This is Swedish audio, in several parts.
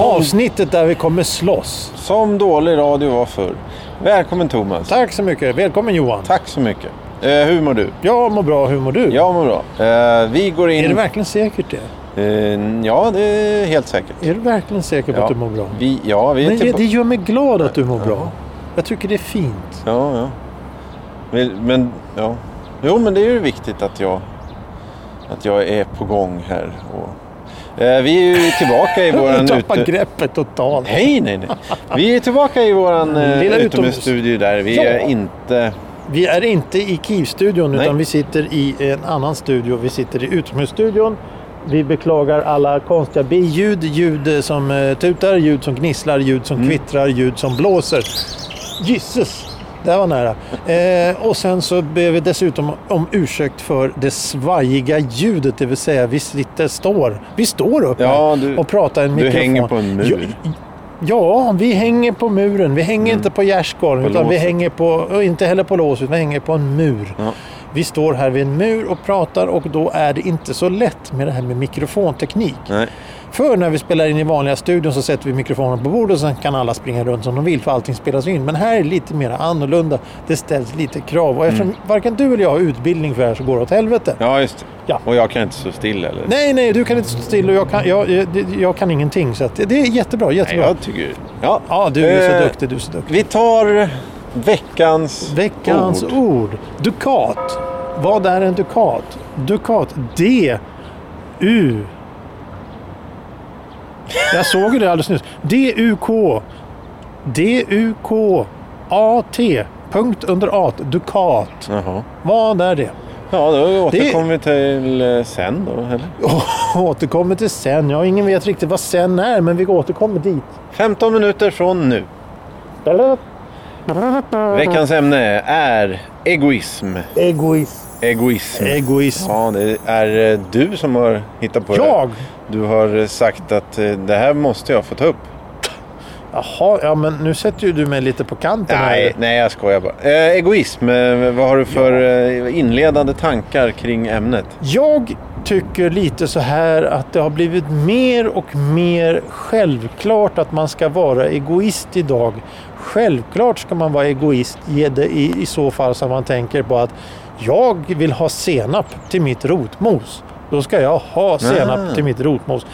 Avsnittet där vi kommer slåss. Som dålig radio var förr. Välkommen Thomas. Tack så mycket. Välkommen Johan. Tack så mycket. Eh, hur mår du? Jag mår bra. Hur mår du? Jag mår bra. Eh, vi går in... Är det verkligen säkert det? Eh, ja, det är helt säkert. Är du verkligen säker på ja. att du mår bra? Vi, ja, vi är Men tillbaka. det gör mig glad att du mår bra. Jag tycker det är fint. Ja, ja. Men, ja. Jo, men det är ju viktigt att jag, att jag är på gång här. Och, eh, vi är ju tillbaka i våran... Du tappar ute- greppet totalt. Nej, nej, nej. Vi är tillbaka i våran eh, Lilla utomhusstudio där. Vi Ja. är inte... Vi är inte i Kiev-studion Nej. utan vi sitter i en annan studio. Vi sitter i utomhusstudion. Vi beklagar alla konstiga biljud, ljud som eh, tutar, ljud som gnisslar, ljud som Mm. kvittrar, ljud som blåser. Jesus! Det var nära. Eh, och sen så ber vi dessutom om ursäkt för det svajiga ljudet, det vill säga vi sitter, står, vi står upp Ja, du- och pratar i en du mikrofon. hänger på en mur. Ja, Ja, vi hänger på muren. Vi hänger inte på gärdsgården På utan vi låset. hänger på, och inte heller på låset, vi hänger på en mur. Ja. Vi står här vid en mur och pratar och då är det inte så lätt med det här med mikrofonteknik. Nej. För när vi spelar in i vanliga studion så sätter vi mikrofonen på bordet och sen kan alla springa runt som de vill för allting spelas in. Men här är det lite mer annorlunda. Det ställs lite krav och eftersom varken du eller jag har utbildning för det här så går det åt helvete. Ja, just det. Ja. Och jag kan inte stå still eller? Nej, nej, du kan inte stå still och jag kan, jag, jag, jag kan ingenting. Så att det, är jättebra, Nej, jättebra. jag tycker... Ja. Ja, du är så Eh, duktig, du är så duktig. Vi tar veckans, Veckans ord. ord. Dukat. Vad är en dukat? Dukat. D. U. Jag såg ju det alldeles nyss. D-U-K. D-U-K. A-T. Punkt under A. Dukat. Jaha. Vad är det? Ja, då återkommer vi till eh, sen då, eller? Återkommer till sen. Ja, ingen vet riktigt vad sen är, men vi återkommer dit. 15 minuter från nu. Veckans ämne är egoism. Egoism. Egoism. Egoism. Ja, det är eh, du som har hittat på det. Jag? Du har eh, sagt att eh, det här måste jag få ta upp. Jaha, ja men nu sätter ju du mig lite på kanten här. Nej, nej jag skojar bara. Eh, egoism, eh, vad har du för eh, inledande tankar kring ämnet? Jag tycker lite så här att det har blivit mer och mer självklart att man ska vara egoist idag. Självklart ska man vara egoist i, i, i så fall som man tänker på att jag vill ha senap till mitt rotmos. Då ska jag ha senap Ah. till mitt rotmos.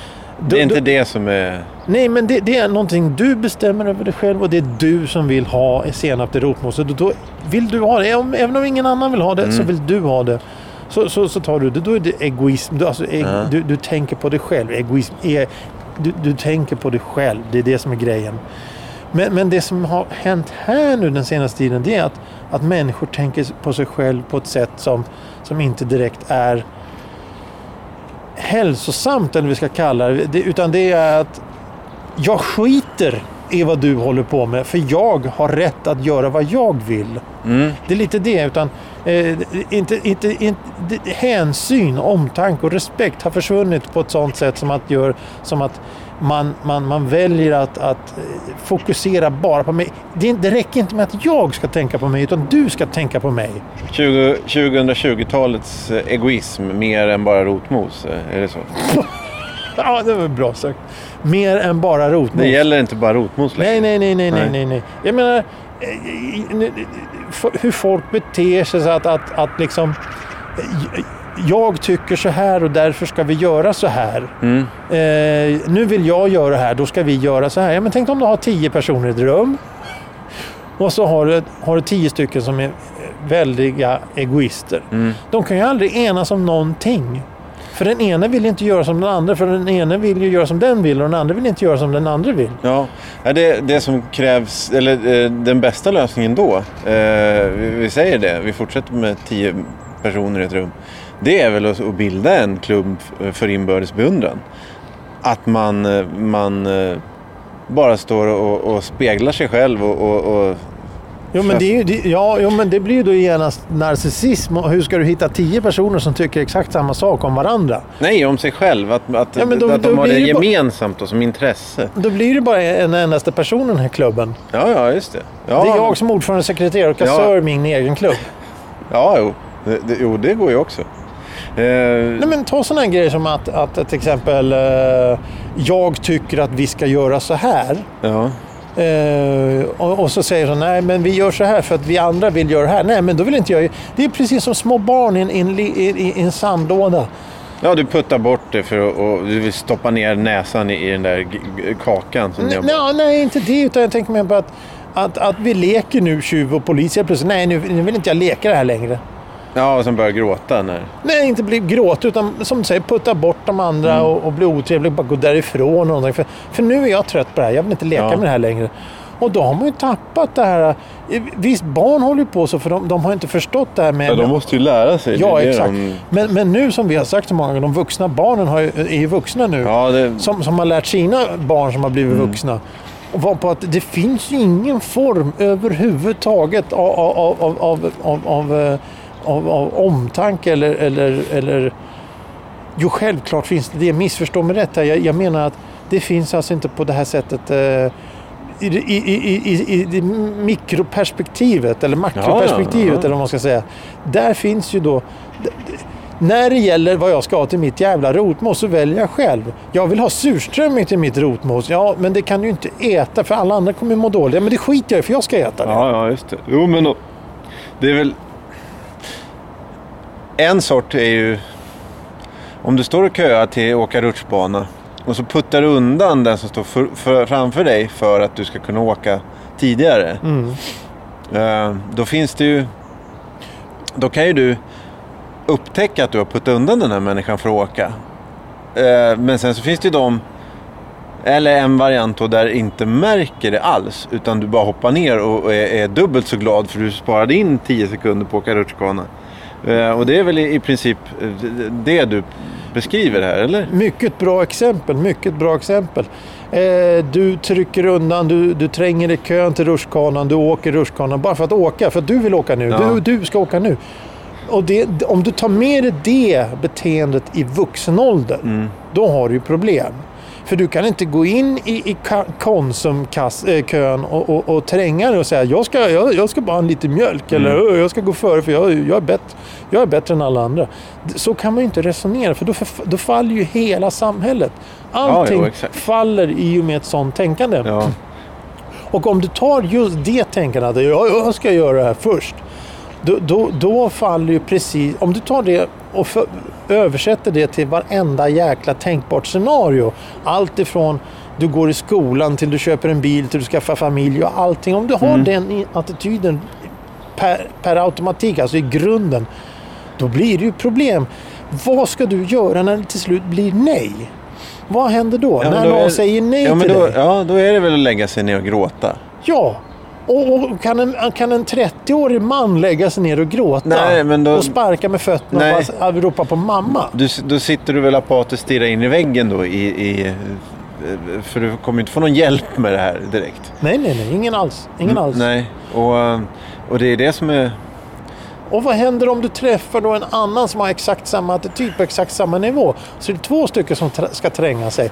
Det är inte det som är... Nej, men det, det är någonting du bestämmer över dig själv och det är du som vill ha senap till rotmoset. Och då vill du ha det. Även om ingen annan vill ha det så vill du ha det. Så, så, så tar du det. Då är det egoism. Du, alltså, eg, Ja. du, du tänker på dig själv. Egoism är... Du, du tänker på dig själv. Det är det som är grejen. Men, men det som har hänt här nu den senaste tiden det är att, att människor tänker på sig själv på ett sätt som, som inte direkt är hälsosamt eller vad vi ska kalla det. det. Utan det är att jag skiter i vad du håller på med för jag har rätt att göra vad jag vill. Mm. Det är lite det. Utan, eh, inte, inte, inte, hänsyn, omtanke och respekt har försvunnit på ett sånt sätt som att, gör, som att man, man, man väljer att, att eh, fokusera bara på mig. Det, det räcker inte med att jag ska tänka på mig utan du ska tänka på mig. 20, 2020-talets eh, egoism mer än bara rotmos, eh, är det så? Ja, det var bra sagt. Mer än bara rotmos. Det gäller inte bara rotmos längre. Nej, nej, nej, nej, nej, Nej. Jag menar eh, nu- f- hur folk beter sig så att, att, att liksom eh, jag tycker så här och därför ska vi göra så här. Mm. Eh, nu vill jag göra det här, då ska vi göra så här. Ja, men tänk om du har tio personer i ett rum. Och så har du, har du tio stycken som är eh, väldiga egoister. Mm. De kan ju aldrig enas om någonting. För den ena vill inte göra som den andra, för den ena vill ju göra som den vill och den andra vill inte göra som den andra vill. Ja, det, det som krävs, eller eh, den bästa lösningen då, eh, vi, vi säger det, vi fortsätter med tio personer i ett rum. Det är väl att, bilda en klubb för inbördes beundran. Att man, eh, man eh, bara står och, och speglar sig själv och, och, och Jo men, det är ju, ja, jo, men det blir ju då genast narcissism. Hur ska du hitta tio personer som tycker exakt samma sak om varandra? Nej, om sig själv. Att, att, Ja, då- att de har det bara- gemensamt och som intresse. Då blir det bara en endaste person i den här klubben. Ja, ja, just det. Ja, Det är jag som ordförande, sekreterare och kassör i min egen klubb. Ja, jo. Det, det, jo, det går ju också. Eh, Nej, men ta sådana grejer som att, att till exempel eh, jag tycker att vi ska göra så här. ja. Eh, och, och så säger de nej men vi gör så här för att vi andra vill göra det här. Nej men då vill inte jag. Det är precis som små barn i en, i sandlåda. ja, du puttar bort det för att och du vill stoppa ner näsan i, i den där kakan. Som ni har- Nej, nej, inte det. Utan jag tänker mer på att, att, att vi leker nu tjuv och polis. Jag plötsligt, nej nu, nu vill inte jag leka det här längre. Ja, och sen börjar gråta. När... Nej, inte bli gråt utan som du säger putta bort de andra Mm. och, och bli otrevlig bara gå därifrån. Och någonting. för, för nu är jag trött på det här. Jag vill inte leka Ja. med det här längre. Och då har man ju tappat det här. Visst, barn håller ju på så för de, de har inte förstått det här med... Ja, de måste ju lära sig. Ja, exakt. de- Men, men nu som vi har sagt så många gånger, de vuxna barnen har ju, är ju vuxna nu. Ja, det... Som, som har lärt sina barn som har blivit Mm. vuxna. Och var på att det finns ju ingen form överhuvudtaget av, av, av, av, av, av, eh, av, av omtanke eller, eller, eller... Jo, självklart finns det det. Missförstå mig rätt här. Jag, jag menar att det finns alltså inte på det här sättet eh, i, i, i, i, mikroperspektivet eller makroperspektivet ja. eller vad man ska säga. Där finns ju då när det gäller vad jag ska ha till mitt jävla rotmos så väljer jag själv. Jag vill ha surströmming till mitt rotmos. Ja, men det kan du ju inte äta för alla andra kommer må dåliga. Men det skiter jag i för jag ska äta det. Ja, ja, just det. Jo, men då- det är väl... En sort är ju... Om du står och köar till åka rutschbana och så puttar du undan den som står för, för, framför dig för att du ska kunna åka tidigare. Mm. Eh, då finns det ju... Då kan ju du upptäcka att du har puttat undan den här människan för att åka. Eh, men sen så finns det ju de... Eller en variant då där inte märker det alls. Utan du bara hoppar ner och och är, är dubbelt så glad för du sparade in 10 sekunder på att åka rutschkana. Eh, och det är väl i, princip eh, det du beskriver här, eller? Mycket bra exempel, mycket bra exempel. Eh, du trycker undan, du, du tränger i kön till rutschkanan, du åker rutschkanan bara för att åka, för att du vill åka nu. Ja. Du, du ska åka nu. Och det, om du tar med dig det beteendet i vuxen ålder, Mm. då har du ju problem. För du kan inte gå in i, i Konsumkön och, och, och tränga dig och säga jag ska, jag, jag ska bara ha en liten mjölk Mm. eller "Åh, jag ska gå före för jag, jag, är bättre, jag är bättre än alla andra. Så kan man ju inte resonera för då, då faller ju hela samhället. Allting jo, exakt. faller i och med ett sånt tänkande. Ja. Och om du tar just det tänkandet, att ja, jag ska göra det här först. Då, då, då faller ju precis, om du tar det och för, översätter det till varenda jäkla tänkbart scenario. Allt ifrån du går i skolan till du köper en bil till du skaffar familj och allting. Om du har Mm. den attityden per, per automatik, alltså i grunden, då blir det ju problem. Vad ska du göra när det till slut blir nej? Vad händer då? Ja, när då någon är- säger nej Ja, till då, dig? ja, då är det väl att lägga sig ner och gråta. Ja. Och, och kan, en, kan en 30-årig man lägga sig ner och gråta Nej, då- och sparka med fötterna Nej. och bara ropa på mamma? Du, då sitter du väl apatiskt stirra in i väggen då i, i... eh, För du kommer inte få någon hjälp med det här direkt. Nej, nej, nej. Ingen alls. Ingen alls. Mm, Nej, och, eh, och det är det som är... Och vad händer om du träffar då en annan som har exakt samma attityd på exakt samma nivå? Så är det två stycken som tra- ska tränga sig.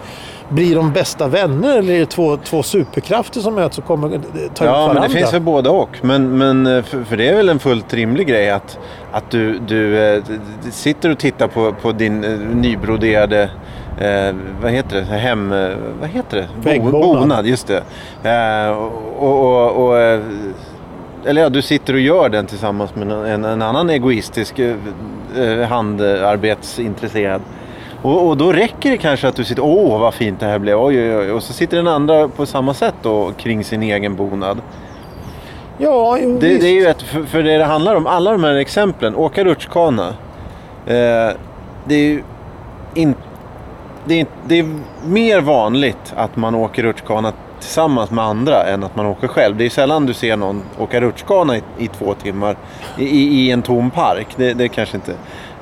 Blir de bästa vänner eller är det två, två superkrafter som möts och kommer eh, ta ut Ja, varandra? men det finns väl både och. Men, men eh, för, för det är väl en fullt rimlig grej att, att du, du d- sitter och tittar på, på din eh, nybroderade eh, vad heter det? Hem... Vad heter det? Bo- Väggbonad. Bonad, just det. Eh, och, och, och, eller ja, du sitter och gör den tillsammans med en, en annan egoistisk eh, eh, handarbetsintresserad. Och, och då räcker det kanske att du sitter åh vad fint det här blev, oj oj oj. Och så sitter den andra på samma sätt då kring sin egen bonad. Ja, jo, Det, visst. det är ju ett, för, för det det handlar om, alla de här exemplen, åka rutschkana. Eh, det är ju in, det, är, det är mer vanligt att man åker rutschkana tillsammans med andra än att man åker själv. Det är sällan du ser någon åka rutschkana i, i två timmar i, i, en tom park. Det, det kanske inte.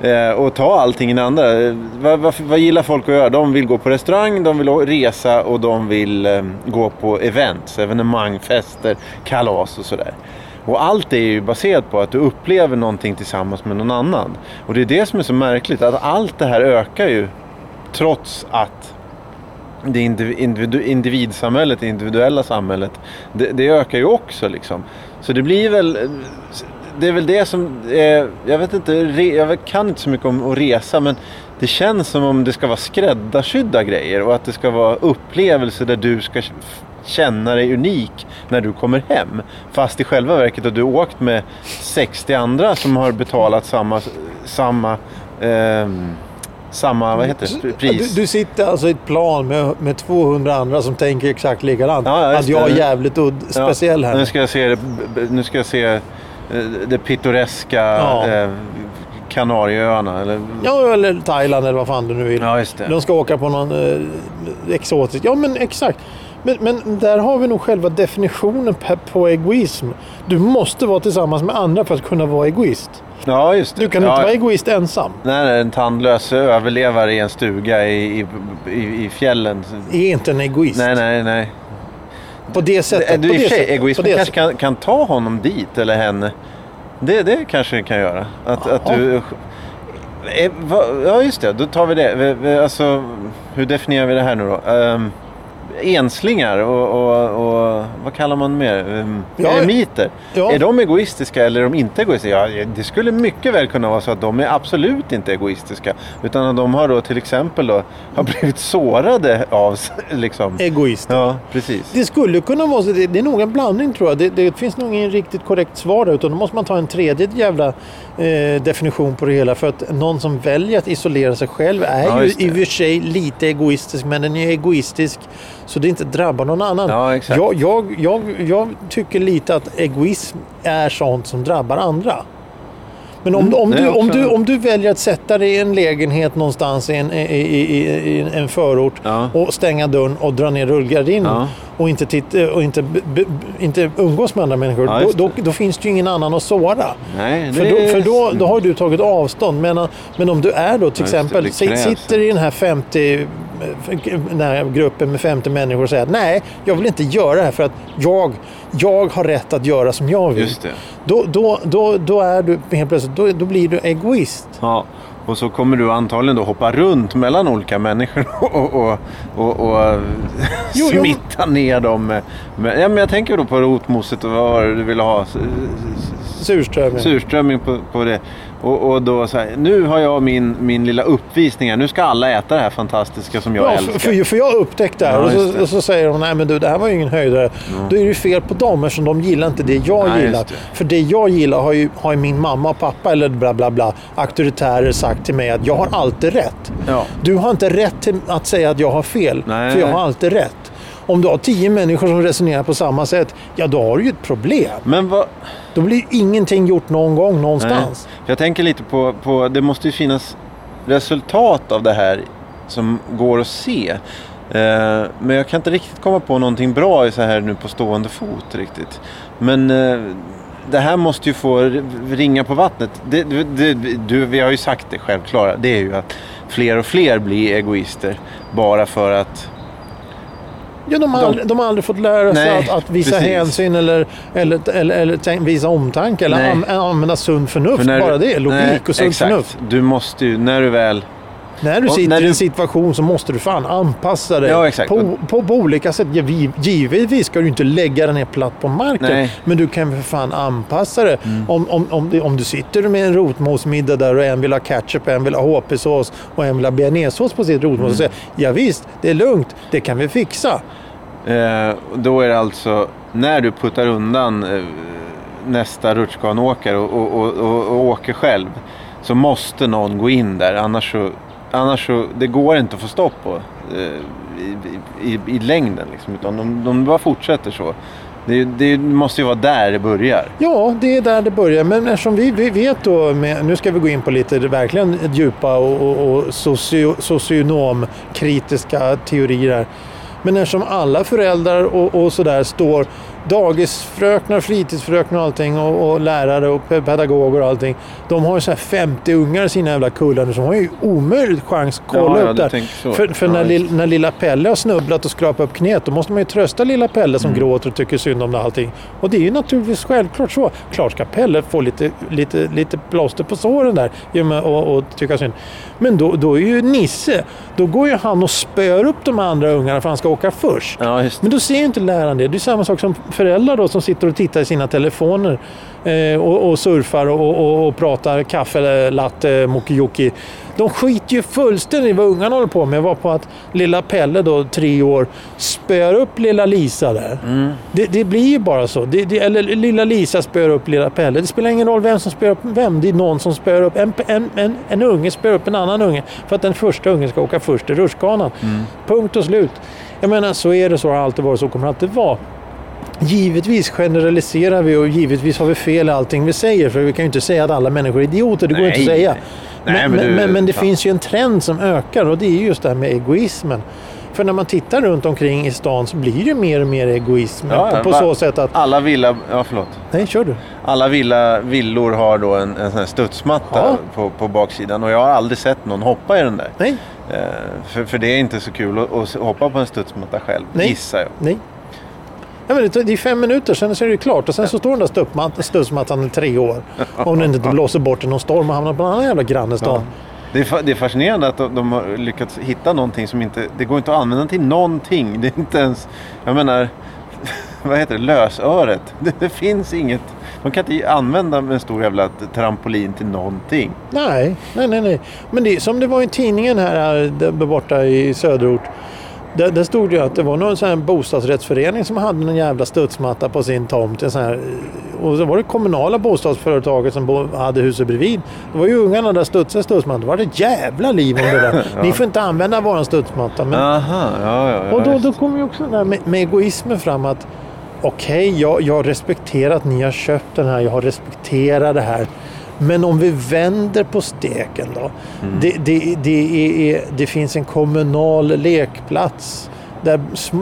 Eh, och ta allting i den andra. Eh, vad, vad, vad gillar folk att göra? De vill gå på restaurang, de vill resa och de vill eh, gå på events, evenemang, fester, kalas och sådär. Och allt är ju baserat på att du upplever någonting tillsammans med någon annan. Och det är det som är så märkligt, att allt det här ökar ju trots att det individu individsamhället, det individuella samhället, det, det, ökar ju också liksom. Så det blir väl, det är väl det som, är, jag vet inte, jag kan inte så mycket om att resa men det känns som om det ska vara skräddarsydda grejer och att det ska vara upplevelser där du ska känna dig unik när du kommer hem. Fast i själva verket har du åkt med 60 andra som har betalat samma, samma eh, samma vad heter det, pris. Du, du, sitter alltså i ett plan med, med 200 andra som tänker exakt likadant. Ja, att jag är jävligt udd, speciell här. Nu ska jag se, nu ska jag se eh, det pittoreska ja. eh, Kanarieöarna. Eller... Ja, eller Thailand eller vad fan du nu vill. Ja, det. De ska åka på någon eh, exotisk... Ja, men exakt. Men, men där har vi nog själva definitionen på egoism. Du måste vara tillsammans med andra för att kunna vara egoist. Ja, just det. Du kan ja. inte vara egoist ensam. Nej, nej, en tandlös överlevare i en stuga i, i, i fjällen. Är inte en egoist. Nej, nej, nej. På det sättet. Du, på det det sättet. Egoismen kanske kan, kan ta honom dit eller henne. Det, det kanske det kan göra. Att, att du... Eh, ja, just det. Då tar vi det. Alltså, hur definierar vi det här nu då? Um, enslingar och, och, och, vad kallar man mer? Um, ja, eremiter. Ja. Är de egoistiska eller är de inte egoistiska? Ja, det skulle mycket väl kunna vara så att de är absolut inte egoistiska. Utan att de har då till exempel då, har blivit sårade av liksom. Egoister. Ja, precis. Det skulle kunna vara så. Det, det är nog en blandning tror jag. Det, det finns nog ingen riktigt korrekt svar där. Utan då måste man ta en tredje jävla eh, definition på det hela. För att någon som väljer att isolera sig själv är ju i och för sig lite egoistisk. Men den är egoistisk så det inte drabbar någon annan. Ja, exakt. Jag, jag, jag, jag tycker lite att egoism är sånt som drabbar andra. Men om, mm, om, du, om, du, om du väljer att sätta dig i en lägenhet någonstans i en, i, i, i en förort ja. och stänga dörren och dra ner rullgardinen ja. och, inte, titta, och inte, be, inte umgås med andra människor, ja, då, då, då, finns det ju ingen annan att såra. Nej, för då, för då, då har du tagit avstånd. Men, men om du är då till exempel, det, det sitter i den här 50 den här gruppen med 50 människor och säger att nej, jag vill inte göra det här för att jag, jag har rätt att göra som jag vill. Just det. Då, då, då, då, är du helt plötsligt, då, då blir du egoist. Ja. Och så kommer du antagligen då hoppa runt mellan olika människor och, och, och, och jo, smitta jo. ner dem. Med, med, ja, men jag tänker då på rotmoset och vad du vill ha. Surströmming. Surströmming på, på det. Och, och då så här, nu har jag min, min lilla uppvisning här. Nu ska alla äta det här fantastiska som jag ja, älskar. För, för jag upptäckte det här ja, och, så, och så säger de, nej men du det här var ju ingen höjdare. Ja. Då är det fel på dem eftersom de gillar inte det jag nej, gillar. Det. För det jag gillar har ju, har ju min mamma och pappa eller bla bla bla auktoritärer sagt till mig att jag har alltid rätt. Ja. Du har inte rätt till att säga att jag har fel. Nej, för jag har alltid rätt. Om du har tio människor som resonerar på samma sätt, ja då har du ju ett problem. Men vad... Då blir ingenting gjort någon gång någonstans. Nej. Jag tänker lite på, på, det måste ju finnas resultat av det här som går att se. Eh, men jag kan inte riktigt komma på någonting bra så här nu på stående fot riktigt. Men eh, det här måste ju få ringa på vattnet. Det, det, du, vi har ju sagt det självklara. Det är ju att fler och fler blir egoister bara för att Ja, de, har aldrig, de har aldrig fått lära sig att, att, visa precis. hänsyn eller, eller, eller, eller visa omtanke eller an, använda sunt förnuft. Bara det, logik nej, och sunt exakt. förnuft. Du måste ju, när du väl när du sitter när du... i en situation så måste du fan anpassa dig ja, på, på, på, olika sätt. Givetvis ska du inte lägga den ner platt på marken. Nej. Men du kan för fan anpassa det. Mm. Om, om, om, om du sitter med en rotmosmiddag där och en vill ha ketchup, en vill ha HP-sås och en vill ha bearnaisesås på sitt rotmos. Mm. Och säger, ja, visst, det är lugnt, det kan vi fixa. Eh, då är det alltså när du puttar undan eh, nästa rutschkanåkare och, och, och, och, åker själv så måste någon gå in där. Annars så, annars så det går inte att få stopp på eh, i, i, i, längden. Liksom, utan de, de bara fortsätter så. Det, det, måste ju vara där det börjar. Ja, det är där det börjar. Men eftersom vi, vi vet då, med, nu ska vi gå in på lite verkligen djupa och, och, och socio, socionomkritiska teorier här. Men eftersom alla föräldrar och, och sådär står dagisfröknar, fritidsfröknar och allting och, och lärare och pe- pedagoger och allting. De har ju så här 50 ungar i sina jävla kullar nu, så de har ju omöjligt chans att kolla Ja, upp du där. För, för Ja, när, lill, när lilla Pelle har snubblat och skrapat upp knät, då måste man ju trösta lilla Pelle som Mm. gråter och tycker synd om det allting. Och det är ju naturligtvis självklart så. Klart ska Pelle få lite, lite, lite plåster på såren där och och, och tycka synd. Men då, då är ju Nisse, då går ju han och spör upp de andra ungarna för han ska åka först. Men då ser ju inte läraren det. Det är samma sak som föräldrar då som sitter och tittar i sina telefoner eh, och, och surfar och, och, och pratar kaffe, latte, mokijoki. De skiter ju fullständigt i vad ungarna håller på med. var på att lilla Pelle då, tre år, spöar upp lilla Lisa där. Mm. Det, det blir ju bara så. Det, det, eller lilla Lisa spöar upp lilla Pelle. Det spelar ingen roll vem som spöar upp vem. Det är någon som spöar upp. En, en, en, en unge spöar upp en annan unge för att den första ungen ska åka först i rutschkanan. Punkt och slut. Jag menar, så är det, så har det alltid varit, så kommer det alltid vara. Givetvis generaliserar vi och givetvis har vi fel i allting vi säger. För vi kan ju inte säga att alla människor är idioter. Det går inte att Nej, säga. nej. Nej, men, men men, du- men, men det fan. finns ju en trend som ökar och det är just det här med egoismen. För när man tittar runt omkring i stan så blir det mer och mer egoism. Ja, ja, på va- så sätt att... Alla villa... Ja, förlåt. Nej, kör du. Alla villa, villor har då en, en sån här studsmatta Ja. på, på baksidan och jag har aldrig sett någon hoppa i den där. Nej, Eh, för, för det är inte så kul att, att hoppa på en studsmatta själv, Nej. gissar jag. nej. Ja, men det, är fem minuter, sen så är det klart. Och sen så står den där studsmat- studsmattan i tre år. Om den inte blåser bort i någon storm och hamnar på en annan jävla grannestad. Det är, det är fascinerande att de, de har lyckats hitta någonting som inte... Det går inte att använda till någonting. Det är inte ens... Jag menar... Vad heter det? Lösöret. Det, det finns inget... De kan inte använda en stor jävla trampolin till någonting. Nej, nej, nej, nej. Men det är som det var i tidningen här, där borta i söderort. Där, där stod det ju att det var någon sån här bostadsrättsförening som hade en jävla studsmatta på sin tomt. En sån här, och så var det kommunala bostadsföretaget som bo, hade huset bredvid. Det var ju ungarna där studsade studsmattan. Det var ett jävla liv om det där. Ni får inte använda våran studsmatta. Men, Aha, ja, ja. ja och då, då kommer ju också det där med, med egoismen fram att okej, jag, jag respekterar att ni har köpt den här, jag har respekterat det här. Men om vi vänder på steken då. Det, det, det, är, det finns en kommunal lekplats där,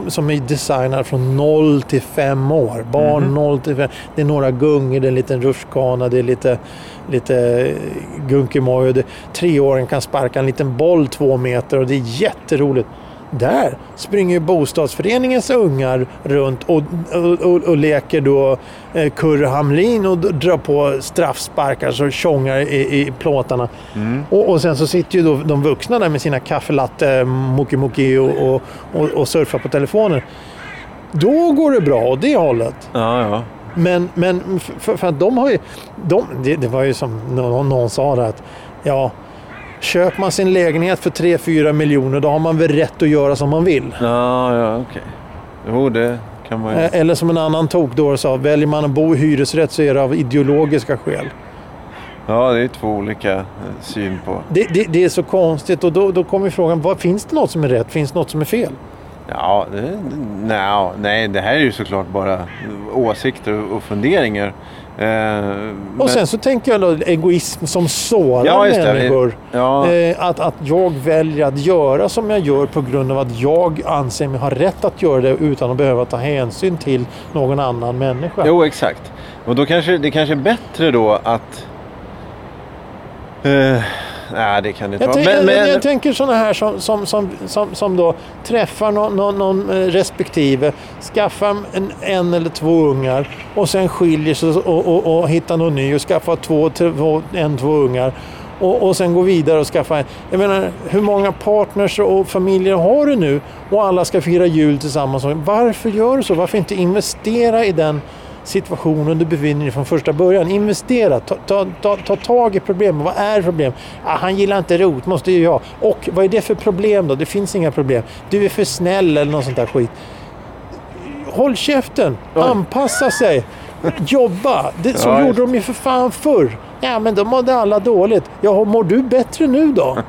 som är designad från 0 till 5 år. Barn 0 till 5. Det är några gungor, det är en liten rutschkana, det är lite, lite det- Treåringen kan sparka en liten boll två meter och det är jätteroligt. Där springer ju bostadsföreningens ungar runt och, och, och, och leker då eh, Kurre Hamrin och drar på straffsparkar så tjongar i, i plåtarna. Och, och sen så sitter ju då de vuxna där med sina kaffelatte, moki moki och, och, och, surfar på telefoner. Då går det bra åt det hållet. Ja, ja. Men, men för, för att de har ju... De, det, det var ju som någon, någon sa där att ja, köper man sin lägenhet för 3-4 miljoner då har man väl rätt att göra som man vill. Ja, ja, okej. Jo, det kan man ju... Eh, Eller som en annan tokdåre sa, väljer man att bo i hyresrätt så är det av ideologiska skäl. Ja, det är två olika eh, syn på... Det, det, det är så konstigt och då, då kommer frågan, vad, finns det något som är rätt? Finns det något som är fel? Ja, det, nej, nej, det här är ju såklart bara åsikter och funderingar. Eh, men- Och sen så tänker jag då egoism som sårar Ja, människor. Ja, Eh, att, att jag väljer att göra som jag gör på grund av att jag anser mig ha rätt att göra det utan att behöva ta hänsyn till någon annan människa. jo exakt. Och då kanske det kanske är bättre då att... Eh, nej, det kan det inte Jag, vara. Men, jag, men, jag tänker sådana här som, som, som, som, som då träffar någon, någon, någon eh, respektive, skaffar en, en eller två ungar och sen skiljer sig och, och, och hittar någon ny och skaffar två, två, en, två ungar. Och, och sen går vidare och skaffar... Jag menar, hur många partners och familjer har du nu? Och alla ska fira jul tillsammans. Varför gör du så? Varför inte investera i den situationen du befinner dig från första början. Investera, ta, ta, ta, ta tag i problemen. Vad är problem? Ah, han gillar inte rot, måste ju jag. Och vad är det för problem då? Det finns inga problem. Du är för snäll eller något sånt där skit. Håll käften, Oj. anpassa sig, jobba. Det, så Ja, gjorde de ju för fan förr. Ja, men då mådde alla dåligt. Ja, mår du bättre nu då?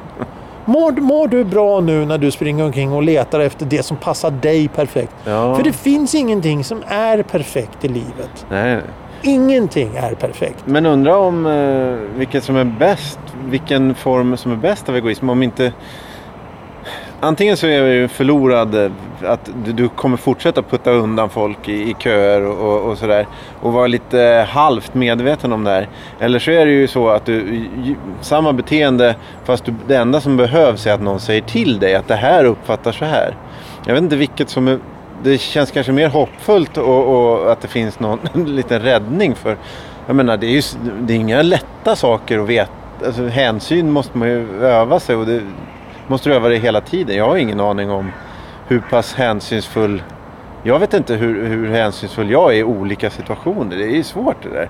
Mår, mår du bra nu när du springer omkring och letar efter det som passar dig perfekt? Ja. För det finns ingenting som är perfekt i livet. nej. Ingenting är perfekt. Men undra om eh, vilket som är bäst, vilken form som är bäst av egoism. Om inte antingen så är du förlorad, eh, att du, du kommer fortsätta putta undan folk i, i köer och, och, sådär. Och vara lite halvt medveten om det här. Eller så är det ju så att du, samma beteende fast du, det enda som behövs är att någon säger till dig att det här uppfattar så här. Jag vet inte vilket som är, det känns kanske mer hoppfullt och, och att det finns någon liten räddning för jag menar, det är ju det är inga lätta saker att veta. Alltså, hänsyn måste man ju öva sig och det måste du öva det hela tiden. Jag har ingen aning om hur pass hänsynsfull... Jag vet inte hur, hur hänsynsfull jag är i olika situationer. Det är ju svårt det där.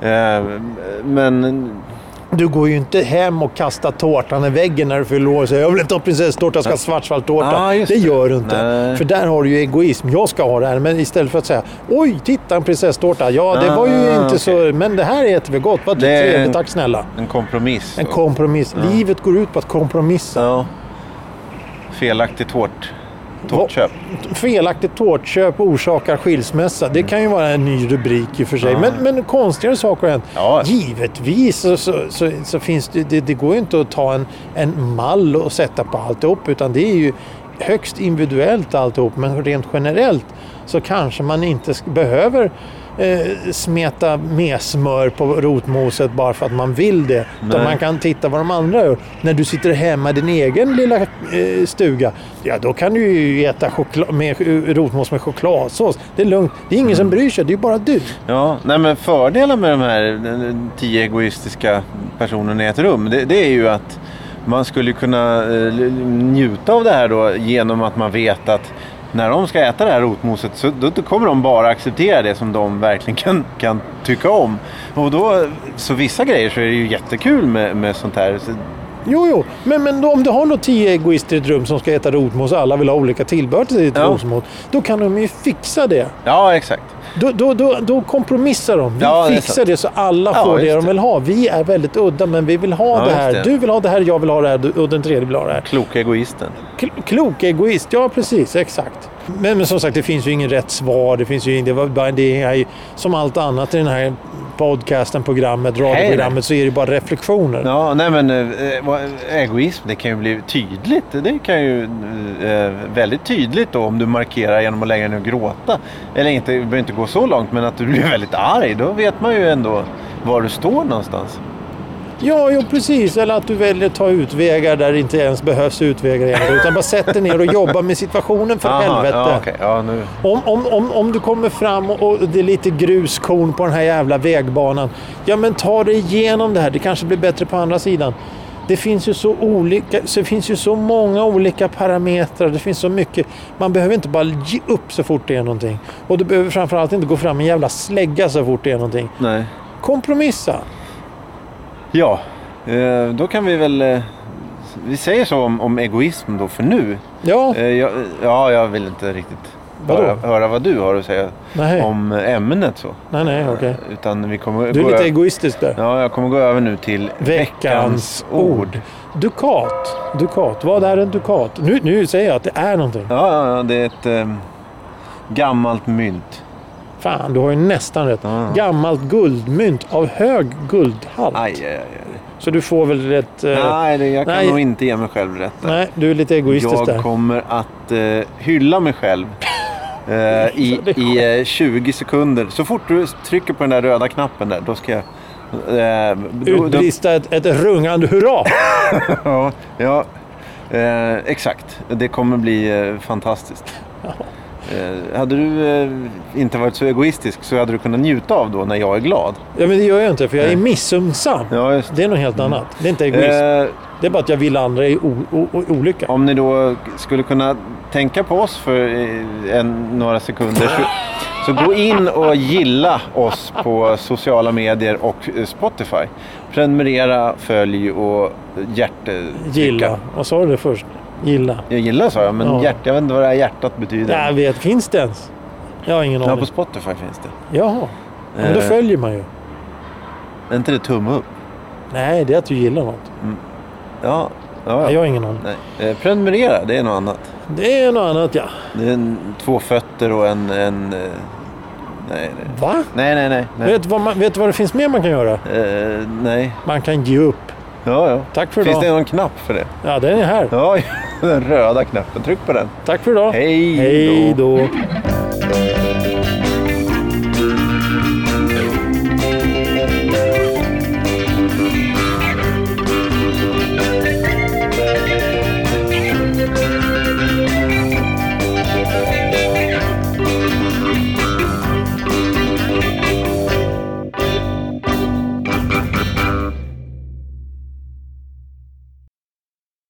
Eh, men du går ju inte hem och kastar tårtan i väggen när du fyller år och säger jag vill inte ha prinsesstårta, jag ska ha svartsvalltårta. Ja, just det det. gör du inte. Nej. För där har du ju egoism. Jag ska ha det här. Men istället för att säga oj, titta en prinsesstårta. Ja, det Ah, var ju inte okej. så. Men det här äter vi gott. Vad Det är- trevligt. Tack snälla. en kompromiss. En kompromiss. Livet går ut på att kompromissa. ja. Felaktig tårt, tårtköp. Felaktigt tårtköp orsakar skilsmässa. Det kan ju vara en ny rubrik i och för sig. Men, men konstigare saker har hänt. Ja. Givetvis så, så, så, så finns det, det, det går ju inte att ta en, en mall och sätta på alltihop. Utan det är ju högst individuellt alltihop. Men rent generellt så kanske man inte behöver eh, smeta med smör på rotmoset bara för att man vill det. Utan Nej. man kan titta vad de andra gör. När du sitter hemma i din egen lilla eh, stuga, ja då kan du ju äta choklad, med, rotmos med chokladsås. Det är lugnt. Det är ingen som bryr sig. Det är bara du. Ja, nej men fördelen med de här tio egoistiska personerna i ett rum, det, det är ju att man skulle kunna eh, njuta av det här då genom att man vet att när de ska äta det här rotmoset så då, då kommer de bara acceptera det som de verkligen kan, kan tycka om. Och då, så vissa grejer så är det ju jättekul med, med sånt här. Jo, jo. Men, men då, om du har då tio egoister i ett rum som ska äta rotmos och alla vill ha olika tillbehör till sitt Ja. rotmos. Då kan de ju fixa det. ja, exakt. Då, då, då, då kompromissar de. Vi Ja, det fixar sant. det så alla Ja, får det just de det. vill ha. Vi är väldigt udda men vi vill ha Ja, det här. det. Du vill ha det här, jag vill ha det här och den tredje vill ha det här. Kloka egoisten. Kl- Klok egoist, ja precis, exakt. Men, men som sagt, det finns ju ingen rätt svar. Det finns ju det var bara det är som allt annat i den här podcasten, programmet, radioprogrammet så är det bara reflektioner. Ja, nej men eh, egoism, det kan ju bli tydligt. Det kan ju eh, väldigt tydligt då om du markerar genom att lägga ner och gråta. Eller inte, det behöver inte gå så långt, men att du blir väldigt arg. Då vet man ju ändå var du står någonstans. Ja, jo, precis. Eller att du väljer att ta utvägar där det inte ens behövs utvägar egentligen. Utan bara sätt dig ner och jobba med situationen för Aha, helvete. Ja, okej. ja, nu. Om, om, om, om du kommer fram och, och det är lite gruskorn på den här jävla vägbanan. Ja men ta dig igenom det här. Det kanske blir bättre på andra sidan. Det finns ju så olika, så det finns ju så många olika parametrar. Det finns så mycket. Man behöver inte bara ge upp så fort det är någonting. Och du behöver framförallt inte gå fram med en jävla slägga så fort det är någonting. Nej. Kompromissa. Ja, eh, då kan vi väl... eh, Vi säger så om, om egoism då för nu. Ja, Eh, jag, ja, jag vill inte riktigt Vadå? höra, höra vad du har att säga nej. om ämnet så. Nej, nej, okej. Utan vi kommer Du är lite ö- egoistisk där. Ja, jag kommer gå över nu till Veckans ord. Dukat. Dukat. Vad är en dukat? Nu, nu säger jag att det är någonting. Ja, ja, ja det är ett eh, gammalt mynt. Fan, du har ju nästan rätt. Ja. Gammalt guldmynt av hög guldhalt. Aj, aj, aj. Så du får väl rätt... eh, Nej, det, jag kan nej. nog inte ge mig själv rätt där. nej, du är lite egoistisk Jag där. kommer att eh, hylla mig själv eh, i, i eh, 20 sekunder. Så fort du trycker på den där röda knappen där, då ska jag... Eh, då, Utbrista ett, ett rungande hurra. ja, ja eh, exakt. Det kommer bli eh, fantastiskt. Eh, hade du eh, inte varit så egoistisk så hade du kunnat njuta av då när jag är glad. Ja, men det gör jag inte för jag är missunnsam. Ja, just Det är något helt annat. Det är inte egoism. Eh, Det är bara att jag vill andra i o- o- o- olycka. Om ni då skulle kunna tänka på oss för eh, en, några sekunder så, så gå in och gilla oss på sociala medier och Spotify. Prenumerera, följ och hjärte. Gilla. Vad sa du det först? Gilla. Jag gillar sa jag, men Ja. hjärt, jag vet inte vad det här hjärtat betyder. Jag vet. Finns det ens? Jag har ingen Ja, aning. på Spotify finns det. Jaha. Men då Eh. följer man ju. Är inte det tumme upp? Nej, det är att du gillar något. Ja, ja, Nej, ja. jag har ingen aning. Nej. Eh, prenumerera, det är något annat. Det är något annat ja. Det är en, två fötter och en... en eh, nej, nej. Va? Nej, nej, nej. nej. Vet du vad, vet du vad det finns mer man kan göra? Eh, nej. Man kan ge upp. Ja, ja. Tack för Finns idag. det någon knapp för det? Ja, den är här. Ja, Den röda knappen, tryck på den. Tack för idag. Hej då. Hej då.